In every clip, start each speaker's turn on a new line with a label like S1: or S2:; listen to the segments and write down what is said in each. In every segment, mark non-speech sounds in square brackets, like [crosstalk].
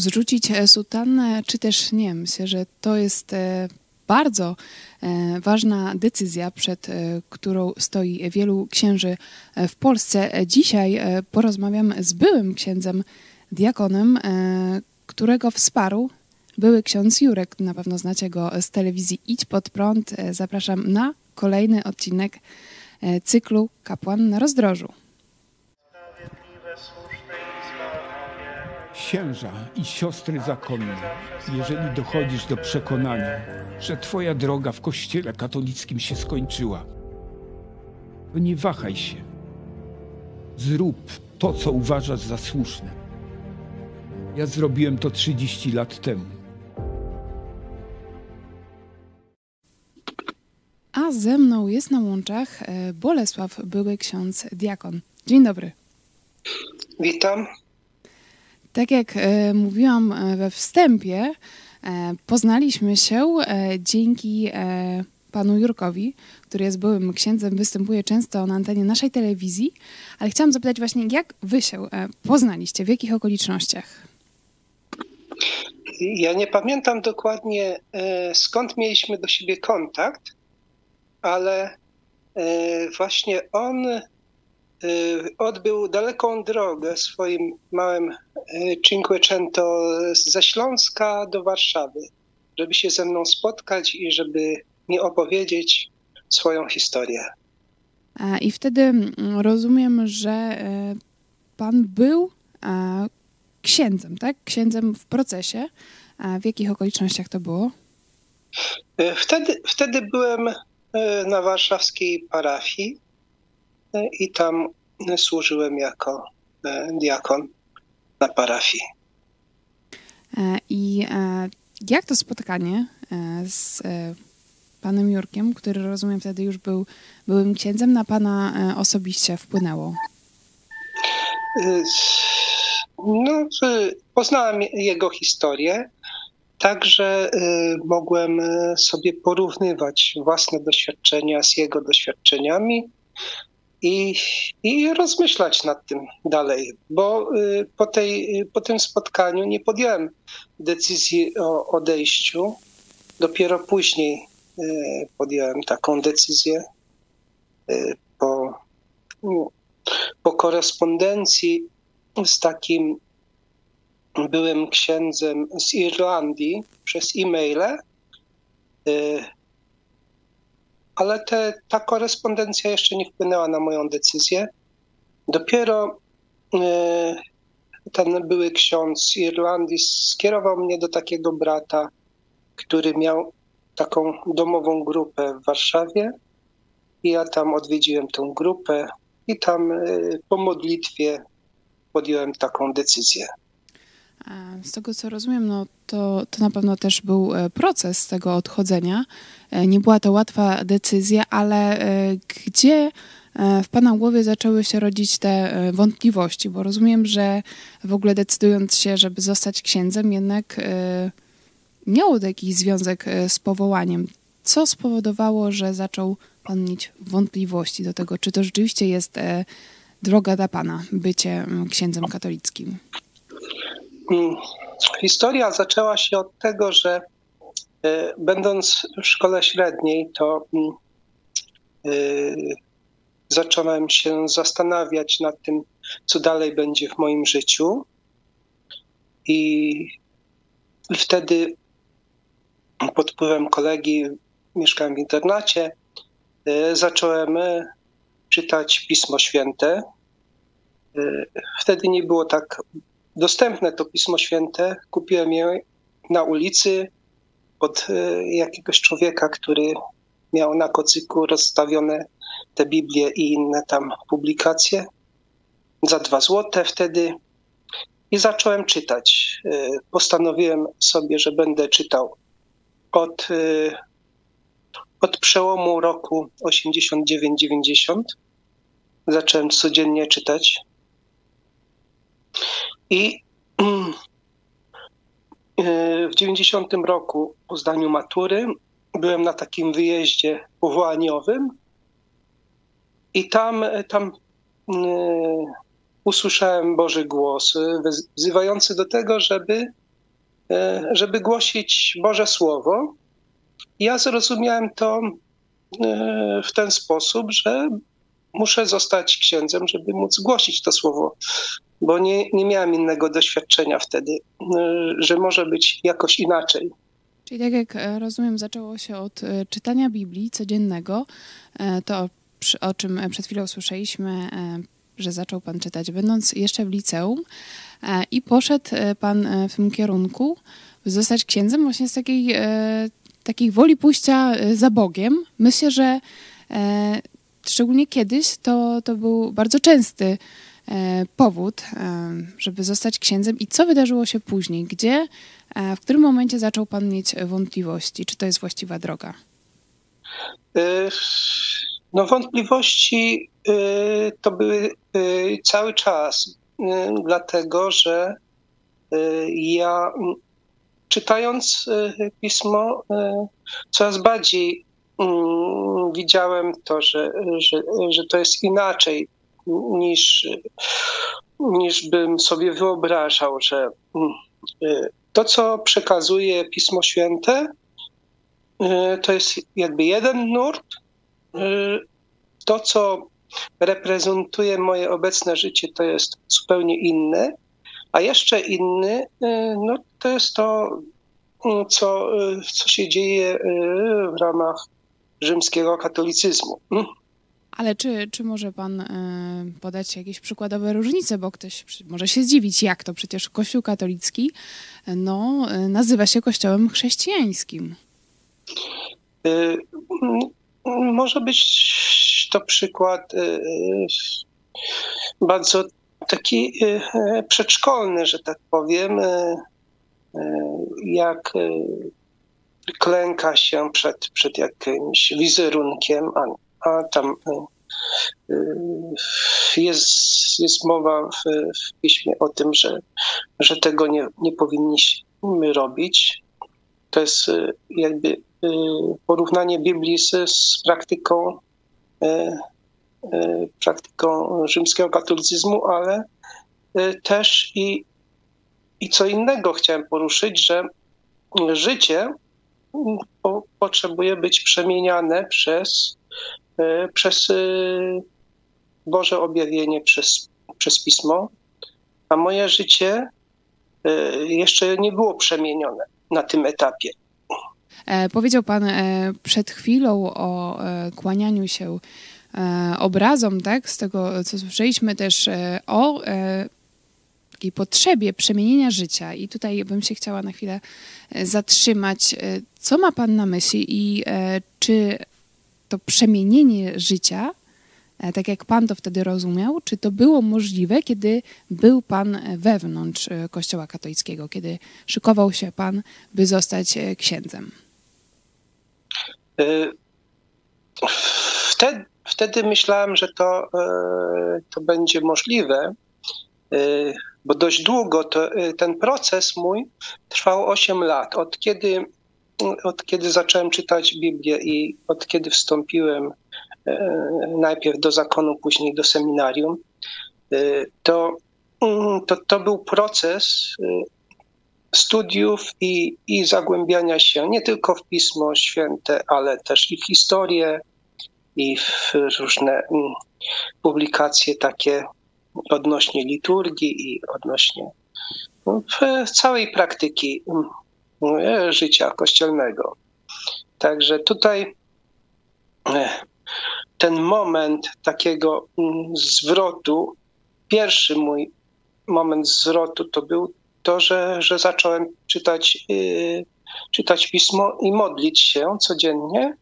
S1: zrzucić sutannę, czy też nie. Myślę, że to jest bardzo ważna decyzja, przed którą stoi wielu księży w Polsce. Dzisiaj porozmawiam z byłym księdzem diakonem, którego wsparł były ksiądz Jurek. Na pewno znacie go z telewizji Idź Pod Prąd. Zapraszam na kolejny odcinek cyklu Kapłan na rozdrożu.
S2: Księża i siostry zakonne, jeżeli dochodzisz do przekonania, że Twoja droga w Kościele katolickim się skończyła, to nie wahaj się. Zrób to, co uważasz za słuszne. Ja zrobiłem to 30 lat temu.
S1: A ze mną jest na łączach e, Bolesław, były ksiądz diakon. Dzień dobry.
S3: Witam.
S1: Tak jak e, mówiłam e, we wstępie, poznaliśmy się dzięki panu Jurkowi, który jest byłym księdzem, występuje często na antenie naszej telewizji, ale chciałam zapytać właśnie, jak wy się poznaliście, w jakich okolicznościach?
S3: Ja nie pamiętam dokładnie skąd mieliśmy do siebie kontakt, ale właśnie on odbył daleką drogę swoim małym Cinquecento ze Śląska do Warszawy, żeby się ze mną spotkać i żeby mi opowiedzieć swoją historię.
S1: I wtedy rozumiem, że pan był księdzem, tak? Księdzem w procesie. A w jakich okolicznościach to było?
S3: Wtedy, wtedy byłem na warszawskiej parafii i tam służyłem jako diakon na parafii.
S1: I jak to spotkanie z panem Jurkiem, który rozumiem wtedy już był byłym księdzem, na pana osobiście wpłynęło?
S3: No, poznałem jego historię, także mogłem sobie porównywać własne doświadczenia z jego doświadczeniami i, i rozmyślać nad tym dalej, bo po, tej, po tym spotkaniu nie podjąłem decyzji o odejściu. Dopiero później podjąłem taką decyzję po, po korespondencji z takim byłym księdzem z Irlandii przez e-maile, ale te, ta korespondencja jeszcze nie wpłynęła na moją decyzję. Dopiero ten były ksiądz z Irlandii skierował mnie do takiego brata, który miał taką domową grupę w Warszawie. I ja tam odwiedziłem tę grupę i tam po modlitwie podjąłem taką decyzję.
S1: Z tego co rozumiem, no to, to na pewno też był proces tego odchodzenia. Nie była to łatwa decyzja, ale gdzie w Pana głowie zaczęły się rodzić te wątpliwości? Bo rozumiem, że w ogóle decydując się, żeby zostać księdzem, jednak miało to jakiś związek z powołaniem. Co spowodowało, że zaczął Pan mieć wątpliwości do tego, czy to rzeczywiście jest droga dla Pana, bycie księdzem katolickim?
S3: Historia zaczęła się od tego, że będąc w szkole średniej, to zacząłem się zastanawiać nad tym, co dalej będzie w moim życiu. I wtedy pod wpływem kolegi, mieszkałem w internacie, zacząłem czytać Pismo Święte. Wtedy nie było tak dostępne to Pismo Święte. Kupiłem je na ulicy od jakiegoś człowieka, który miał na kocyku rozstawione te Biblie i inne tam publikacje za dwa złote wtedy i zacząłem czytać. Postanowiłem sobie, że będę czytał od, od przełomu roku 89-90. Zacząłem codziennie czytać. I [clears throat] w 90 roku po zdaniu matury byłem na takim wyjeździe powołaniowym i tam, tam usłyszałem Boży głos wzywający do tego, żeby żeby głosić Boże Słowo. Ja zrozumiałem to w ten sposób, że muszę zostać księdzem, żeby móc głosić to słowo, bo nie, nie miałem innego doświadczenia wtedy, że może być jakoś inaczej.
S1: Czyli tak jak e, rozumiem, zaczęło się od e, czytania Biblii codziennego, e, to o czym przed chwilą słyszeliśmy, że zaczął Pan czytać, będąc jeszcze w liceum i poszedł Pan w tym kierunku, zostać księdzem właśnie z takiej, takiej woli pójścia za Bogiem. Myślę, że szczególnie kiedyś to, to był bardzo częsty powód, żeby zostać księdzem. I co wydarzyło się później? Gdzie E, w którym momencie zaczął Pan mieć wątpliwości, czy to jest właściwa droga?
S3: E, no, wątpliwości e, to były cały czas, dlatego że ja czytając pismo, coraz bardziej mm, widziałem to, że, że, że to jest inaczej niż, niż bym sobie wyobrażał, że mm, to, co przekazuje Pismo Święte, y, to jest jakby jeden nurt. Y, to, co reprezentuje moje obecne życie, to jest zupełnie inny. A jeszcze inny, y, no, to jest to, co, co się dzieje w ramach rzymskiego katolicyzmu.
S1: Ale czy, czy może pan y, podać jakieś przykładowe różnice, bo ktoś może się zdziwić, jak to przecież Kościół katolicki no, y, nazywa się Kościołem chrześcijańskim.
S3: Może być to przykład bardzo taki przedszkolny, że tak powiem, jak klęka się przed, przed jakimś wizerunkiem, a tam y, y, jest, jest mowa w, w piśmie o tym, że, że tego nie, nie powinniśmy robić. To jest y, jakby porównanie Biblii z, z praktyką, praktyką rzymskiego katolicyzmu, ale też i, i co innego chciałem poruszyć, że życie po, potrzebuje być przemieniane przez E, przez e, Boże objawienie, przez, przez Pismo, a moje życie e, jeszcze nie było przemienione na tym etapie.
S1: Powiedział Pan przed chwilą o kłanianiu się obrazom, tak? Z tego, co słyszeliśmy też o takiej potrzebie przemienienia życia. I tutaj bym się chciała na chwilę zatrzymać. Co ma Pan na myśli i czy to przemienienie życia, e, tak jak Pan to wtedy rozumiał, czy to było możliwe, kiedy był Pan wewnątrz e, Kościoła katolickiego, kiedy szykował się Pan, by zostać e, księdzem?
S3: Wtedy, wtedy myślałem, że to, to będzie możliwe, bo dość długo to, ten proces mój trwał 8 lat. Od kiedy od kiedy zacząłem czytać Biblię i od kiedy wstąpiłem e, najpierw do zakonu, później do seminarium, e, to, mm, to, to był proces e, studiów i, i zagłębiania się nie tylko w Pismo Święte, ale też i w historię, i w różne mm, publikacje takie odnośnie liturgii i odnośnie no, całej praktyki mm, życia kościelnego. Także tutaj e, ten moment takiego mm, zwrotu, pierwszy mój moment zwrotu to był to, że, że zacząłem czytać, yy, czytać pismo i modlić się codziennie,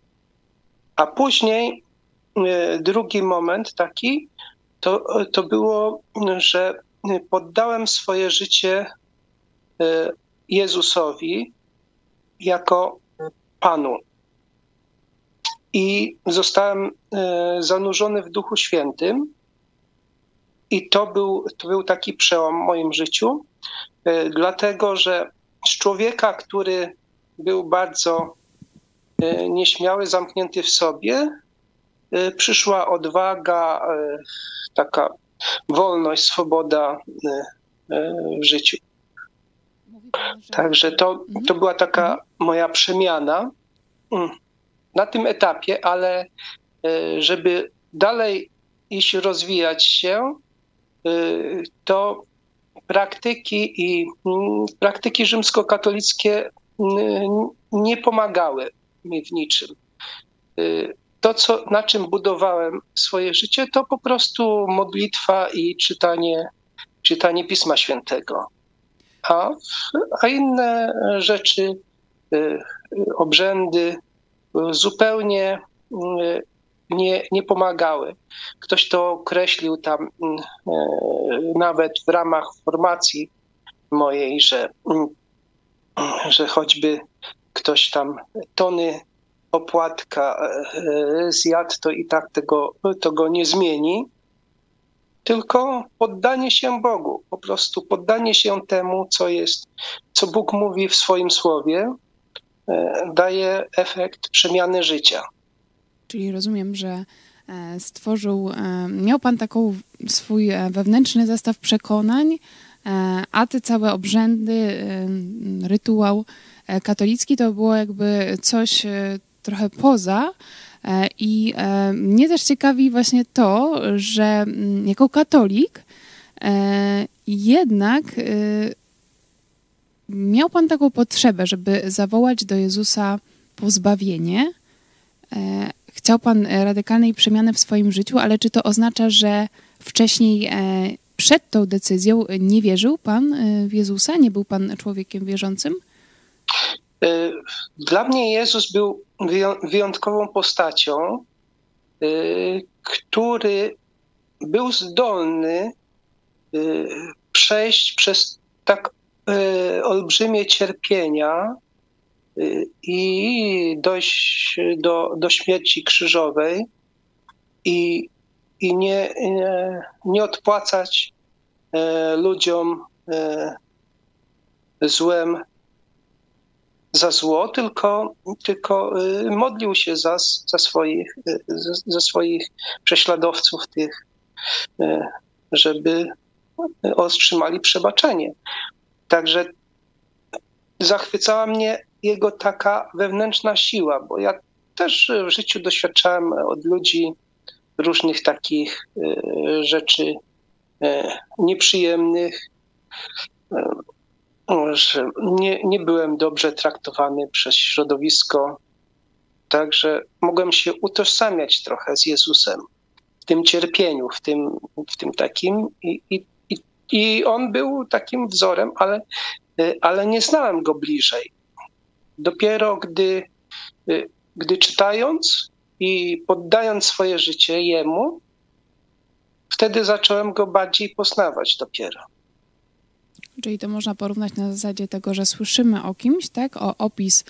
S3: a później drugi moment taki to, to było, że poddałem swoje życie Jezusowi jako Panu. I zostałem e, zanurzony w Duchu Świętym. I to był, to był taki przełom w moim życiu, e, dlatego że z człowieka, który był bardzo e, nieśmiały, zamknięty w sobie, przyszła odwaga, taka wolność, swoboda w życiu. Także to,
S1: Mhm.
S3: to była taka moja przemiana mm, na tym etapie, ale e, żeby dalej iść, rozwijać się, e, to praktyki i mm, praktyki rzymskokatolickie mm, nie pomagały mi w niczym. Y, To, co, na czym budowałem swoje życie, to po prostu modlitwa i czytanie, czytanie Pisma Świętego. A, a inne rzeczy, y, y, obrzędy y, zupełnie nie, nie pomagały. Ktoś to określił tam mm, e, nawet w ramach formacji mojej, że, mm, że choćby ktoś tam tony opłatka e, zjadł, to i tak tego, to go nie zmieni. Tylko poddanie się Bogu, po prostu poddanie się temu, co jest, co Bóg mówi w swoim słowie, e, daje efekt przemiany życia.
S1: Czyli rozumiem, że e, stworzył, e, miał pan taką swój wewnętrzny zestaw przekonań, a te całe obrzędy, rytuał katolicki to było jakby coś trochę poza. E, I e, mnie też ciekawi właśnie to, że mm, jako katolik e, jednak e, miał pan taką potrzebę, żeby zawołać do Jezusa pozbawienie. Chciał pan radykalnej przemiany w swoim życiu, ale czy to oznacza, że wcześniej przed tą decyzją nie wierzył pan w Jezusa? Nie był pan człowiekiem wierzącym?
S3: Y, Dla mnie Jezus był wyją- wyjątkową postacią, y, który był zdolny y, przejść przez tak olbrzymie cierpienia i dojść do, do śmierci krzyżowej i, i nie, nie, nie odpłacać e, ludziom e, złem za zło, tylko, tylko y, modlił się za, za, swoich, y, za, swoich prześladowców tych, y, żeby otrzymali przebaczenie. Także zachwycała mnie jego taka wewnętrzna siła, bo ja też w życiu doświadczałem od ludzi różnych takich rzeczy nieprzyjemnych, że nie, nie byłem dobrze traktowany przez środowisko, także mogłem się utożsamiać trochę z Jezusem w tym cierpieniu, w tym, w tym takim. I, i, i, on był takim wzorem, ale, ale nie znałem go bliżej. Dopiero gdy, gdy czytając i poddając swoje życie jemu, wtedy zacząłem go bardziej poznawać dopiero.
S1: Czyli to można porównać na zasadzie tego, że słyszymy o kimś, tak, o opis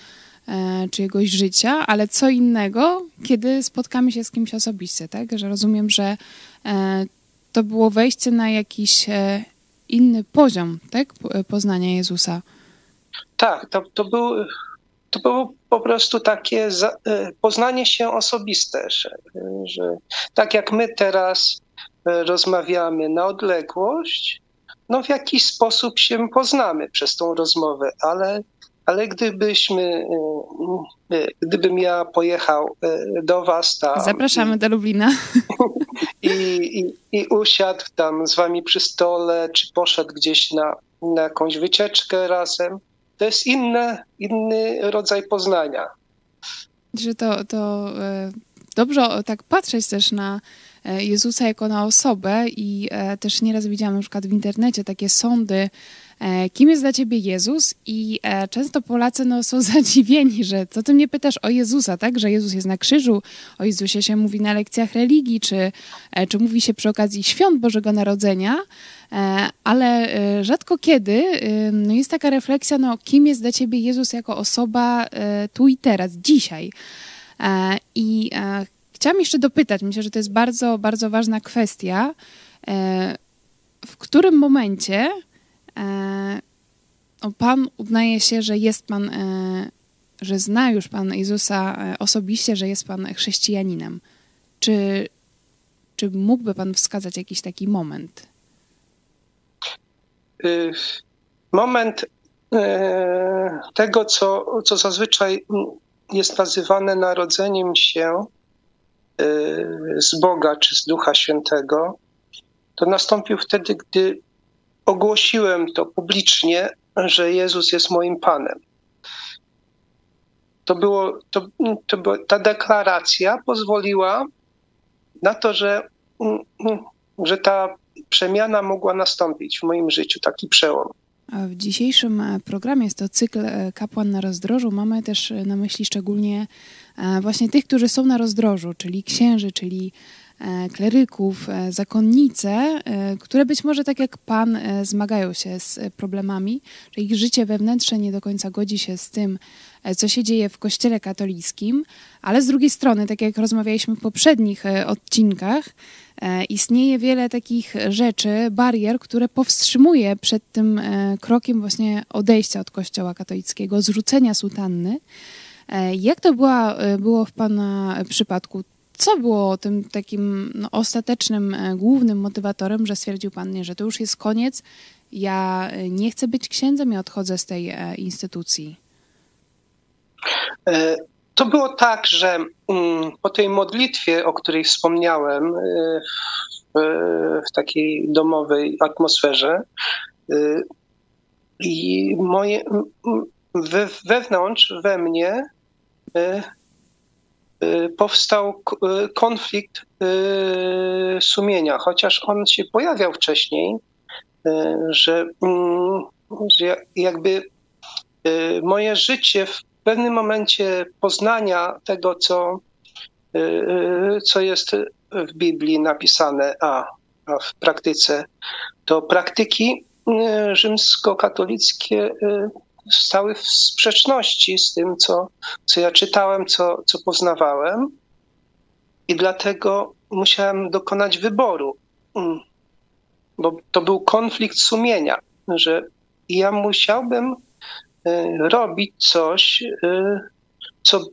S1: e, czyjegoś życia, ale co innego, kiedy spotkamy się z kimś osobiście, tak? Że rozumiem, że e, to było wejście na jakiś e, inny poziom, tak? Po- Poznania Jezusa.
S3: Tak, to, to, był, to było po prostu takie za, poznanie się osobiste, że, że tak jak my teraz rozmawiamy na odległość, no w jakiś sposób się poznamy przez tą rozmowę, ale, ale gdybyśmy, e, e, gdybym ja pojechał e, do was tam
S1: Zapraszamy do Lublina. [laughs]
S3: i, i, i usiadł tam z wami przy stole, czy poszedł gdzieś na, na jakąś wycieczkę razem, to jest inne, inny rodzaj poznania.
S1: że to, to dobrze tak patrzeć też na Jezusa jako na osobę i e, też nieraz widziałam na przykład w internecie takie sądy, e, kim jest dla ciebie Jezus i e, często Polacy no, są [laughs] zadziwieni, że co ty mnie pytasz o Jezusa, tak, że Jezus jest na krzyżu, o Jezusie się mówi na lekcjach religii, czy, e, czy mówi się przy okazji świąt Bożego Narodzenia, E, ale e, rzadko kiedy e, no jest taka refleksja, no, kim jest dla ciebie Jezus jako osoba e, tu i teraz, dzisiaj. E, I e, chciałam jeszcze dopytać, myślę, że to jest bardzo, bardzo ważna kwestia, e, w którym momencie e, Pan uznaje się, że jest Pan, e, że zna już Pan Jezusa osobiście, że jest Pan chrześcijaninem. Czy, czy mógłby Pan wskazać jakiś taki moment?
S3: Y, Moment tego, co, co zazwyczaj jest nazywane narodzeniem się z Boga czy z Ducha Świętego, to nastąpił wtedy, gdy ogłosiłem to publicznie, że Jezus jest moim Panem. To było, to, to było, ta deklaracja pozwoliła na to, że, że ta przemiana mogła nastąpić w moim życiu, taki przełom.
S1: W dzisiejszym e, programie jest to cykl e, Kapłan na rozdrożu. Mamy też e, na myśli szczególnie właśnie tych, którzy są na rozdrożu, czyli księży, czyli kleryków, zakonnice, które być może tak jak Pan zmagają się z problemami, że ich życie wewnętrzne nie do końca godzi się z tym, co się dzieje w Kościele katolickim, ale z drugiej strony, tak jak rozmawialiśmy w poprzednich odcinkach, istnieje wiele takich rzeczy, barier, które powstrzymuje przed tym e, krokiem właśnie odejścia od Kościoła katolickiego, zrzucenia sutanny. E, jak to była, było w Pana przypadku? Co było tym takim no, ostatecznym, głównym motywatorem, że stwierdził Pan, nie, że to już jest koniec, ja nie chcę być księdzem i odchodzę z tej instytucji?
S3: To było tak, że mm, po tej modlitwie, o której wspomniałem, y, w, takiej domowej atmosferze, y, i moje, we, wewnątrz we mnie y, powstał konflikt sumienia, chociaż on się pojawiał wcześniej, że, mm, że jakby moje życie w pewnym momencie poznania tego, co, y, y, co jest w Biblii napisane, a, a w praktyce, to praktyki y, rzymskokatolickie stały w sprzeczności z tym, co, co ja czytałem, co, co poznawałem. I dlatego musiałem dokonać wyboru, bo to był konflikt sumienia, że ja musiałbym robić coś, e, co,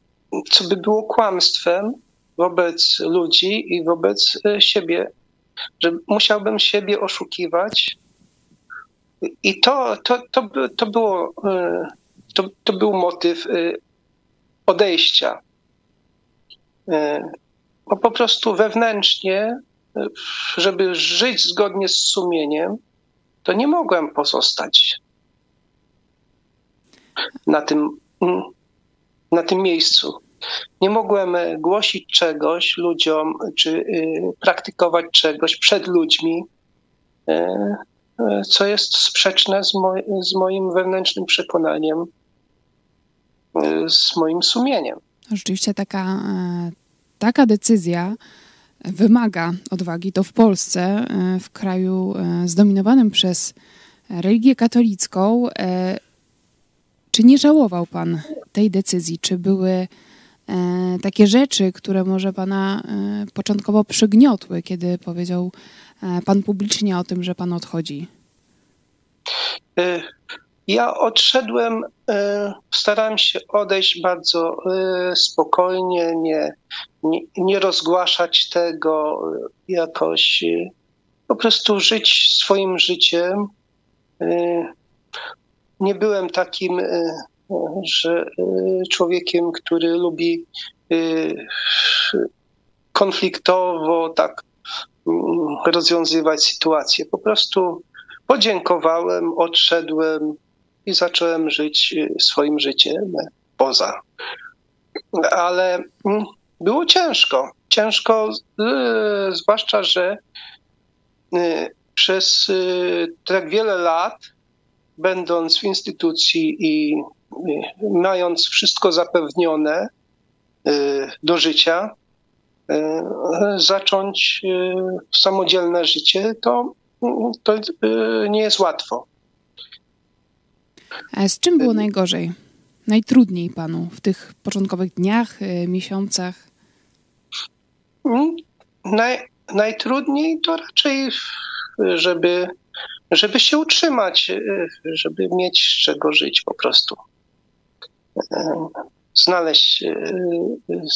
S3: co by było kłamstwem wobec ludzi i wobec e, siebie, że musiałbym siebie oszukiwać. I to, to, to, to, było, to, to był motyw odejścia. Bo po prostu wewnętrznie, żeby żyć zgodnie z sumieniem, to nie mogłem pozostać na tym, na tym miejscu. Nie mogłem e, głosić czegoś ludziom, czy y, praktykować czegoś przed ludźmi, e, e, co jest sprzeczne z, z moim wewnętrznym przekonaniem, z moim sumieniem.
S1: Rzeczywiście taka, taka decyzja wymaga odwagi. To w Polsce, w kraju zdominowanym przez religię katolicką, czy nie żałował Pan tej decyzji? Czy były e, takie rzeczy, które może Pana e, początkowo przygniotły, kiedy powiedział e, Pan publicznie o tym, że Pan odchodzi?
S3: Ja odszedłem, starałem się odejść bardzo spokojnie, nie, nie, nie rozgłaszać tego jakoś, po prostu żyć swoim życiem nie byłem takim e, że e, człowiekiem, który lubi e, konfliktowo tak mm, rozwiązywać sytuację. Po prostu podziękowałem, odszedłem i zacząłem żyć swoim życiem poza. Ale mm, było ciężko. Ciężko, zwłaszcza, że przez tak wiele lat będąc w instytucji i mając wszystko zapewnione y, do życia, y, zacząć y, samodzielne życie, to, to nie jest łatwo.
S1: A z czym było najgorzej? Najtrudniej panu w tych początkowych dniach, miesiącach?
S3: Mm, naj, najtrudniej to raczej, żeby żeby się utrzymać, y, żeby mieć z czego żyć po prostu. Y, znaleźć, y,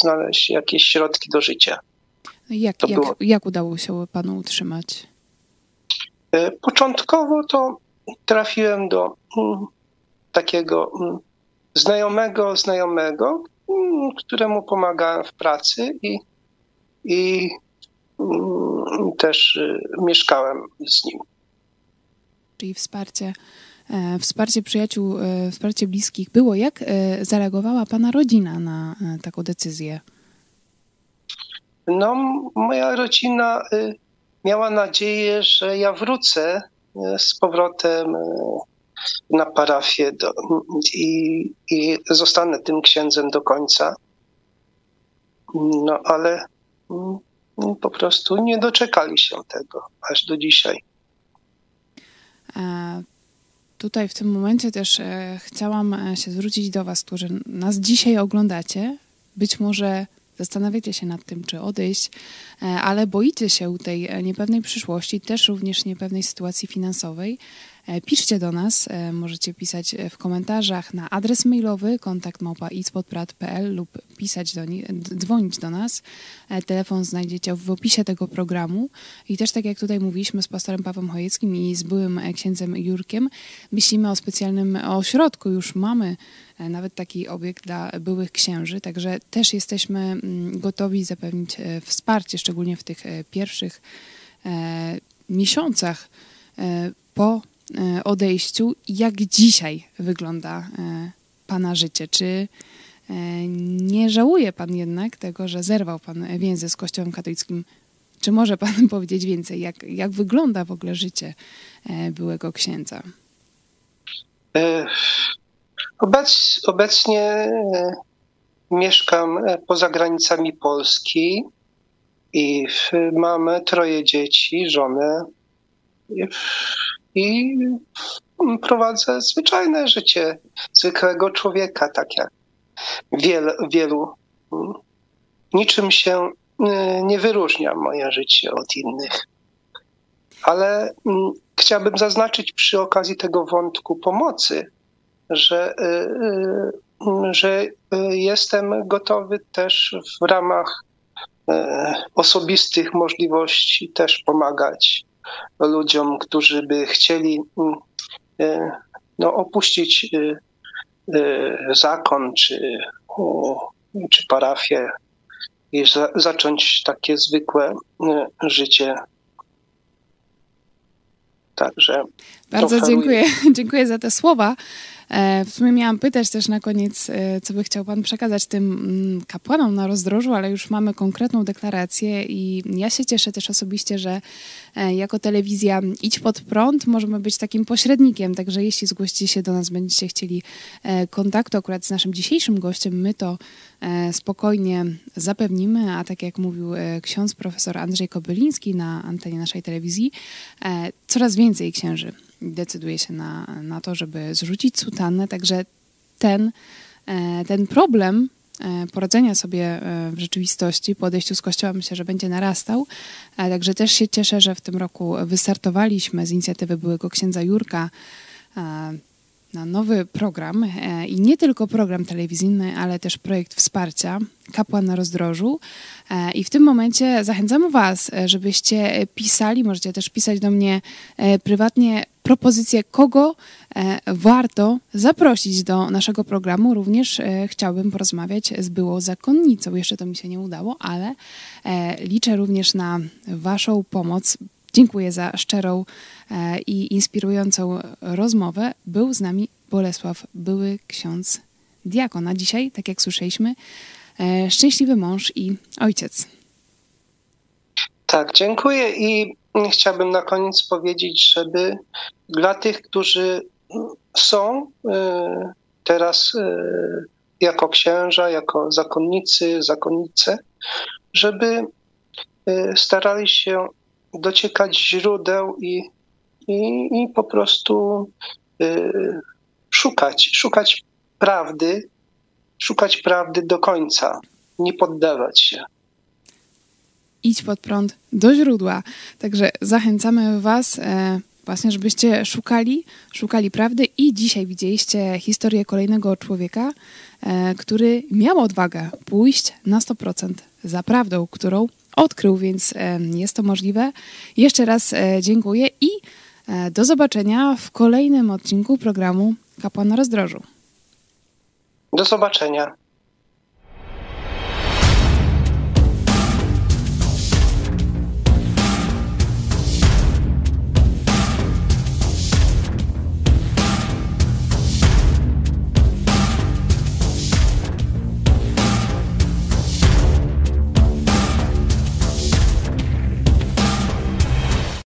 S3: znaleźć jakieś środki do życia.
S1: Jak, jak, jak udało się panu utrzymać?
S3: Początkowo to trafiłem do mm, takiego mm, znajomego, znajomego, mm, któremu pomagałem w pracy i, i też mieszkałem z nim.
S1: Czyli wsparcie, e, wsparcie przyjaciół, e, wsparcie bliskich było. Jak e, zareagowała Pana rodzina na taką decyzję?
S3: No, moja rodzina miała nadzieję, że ja wrócę z powrotem na parafię do, i, i zostanę tym księdzem do końca. No ale mm, po prostu nie doczekali się tego aż do dzisiaj.
S1: Tutaj w tym momencie też e, chciałam e, się zwrócić do Was, którzy nas dzisiaj oglądacie. Być może zastanawiacie się nad tym, czy odejść, e, ale boicie się tej niepewnej przyszłości, też również niepewnej sytuacji finansowej. E, piszcie do nas, e, możecie pisać e, w komentarzach na adres mailowy kontakt lub pisać do nich, dzwonić do nas. Telefon znajdziecie w opisie tego programu. I też tak jak tutaj mówiliśmy z pastorem Pawłem Chojeckim i z byłym księdzem Jurkiem, myślimy o specjalnym ośrodku. Już mamy nawet taki obiekt dla byłych księży, także też jesteśmy mm, gotowi zapewnić wsparcie, szczególnie w tych pierwszych miesiącach po odejściu, jak dzisiaj wygląda e, Pana życie? Czy e, nie żałuje Pan jednak tego, że zerwał Pan więzy z Kościołem katolickim? Czy może Pan [laughs] powiedzieć więcej, jak, jak wygląda w ogóle życie byłego księdza?
S3: Obec, obecnie mieszkam poza granicami Polski i mamy troje dzieci, żonę i prowadzę zwyczajne życie zwykłego człowieka, tak jak wiele, wielu. Niczym się y, nie wyróżnia moje życie od innych. Ale mm, chciałbym zaznaczyć przy okazji tego wątku pomocy, że, y, y, że jestem gotowy też w ramach osobistych możliwości też pomagać ludziom, którzy by chcieli mm, e, no, opuścić e, e, zakon czy, czy parafię i za, zacząć takie zwykłe życie.
S1: Także. Bardzo dziękuję, [laughs] dziękuję za te słowa. E, w sumie miałam pytać też na koniec, e, co by chciał Pan przekazać tym mm, kapłanom na rozdrożu, ale już mamy konkretną deklarację i ja się cieszę też osobiście, że e, jako telewizja Idź pod prąd możemy być takim pośrednikiem, także jeśli zgłosicie się do nas, będziecie chcieli kontaktu akurat z naszym dzisiejszym gościem, my to spokojnie zapewnimy, a tak jak mówił ksiądz profesor Andrzej Kobyliński na antenie naszej telewizji, coraz więcej księży decyduje się na, na to, żeby zrzucić sutannę, także ten, e, ten problem e, poradzenia sobie e, w rzeczywistości po z kościoła myślę, że będzie narastał. Także też się cieszę, że w tym roku wystartowaliśmy z inicjatywy byłego księdza Jurka na nowy program i nie tylko program telewizyjny, ale też projekt wsparcia Kapłan na rozdrożu. I w tym momencie zachęcamy Was, żebyście pisali, możecie też pisać do mnie prywatnie propozycję, kogo e, warto zaprosić do naszego programu. Również e, chciałbym porozmawiać z byłą zakonnicą. Jeszcze to mi się nie udało, ale e, liczę również na Waszą pomoc. Dziękuję za szczerą i inspirującą rozmowę. Był z nami Bolesław, były ksiądz diakon. A dzisiaj, tak jak słyszeliśmy, szczęśliwy mąż i ojciec.
S3: Tak, dziękuję i chciałbym na koniec powiedzieć, żeby dla tych, którzy są y, teraz jako księża, jako zakonnicy, zakonnice, żeby starali się dociekać źródeł i, i, i po prostu szukać, szukać prawdy, szukać prawdy do końca, nie poddawać się
S1: idź pod prąd do źródła. Także zachęcamy Was e, właśnie, żebyście szukali, szukali prawdy i dzisiaj widzieliście historię kolejnego człowieka, e, który miał odwagę pójść na 100% za prawdą, którą odkrył, więc e, jest to możliwe. Jeszcze raz dziękuję i E, do zobaczenia w kolejnym odcinku programu Kapłan na Rozdrożu.
S3: Do zobaczenia.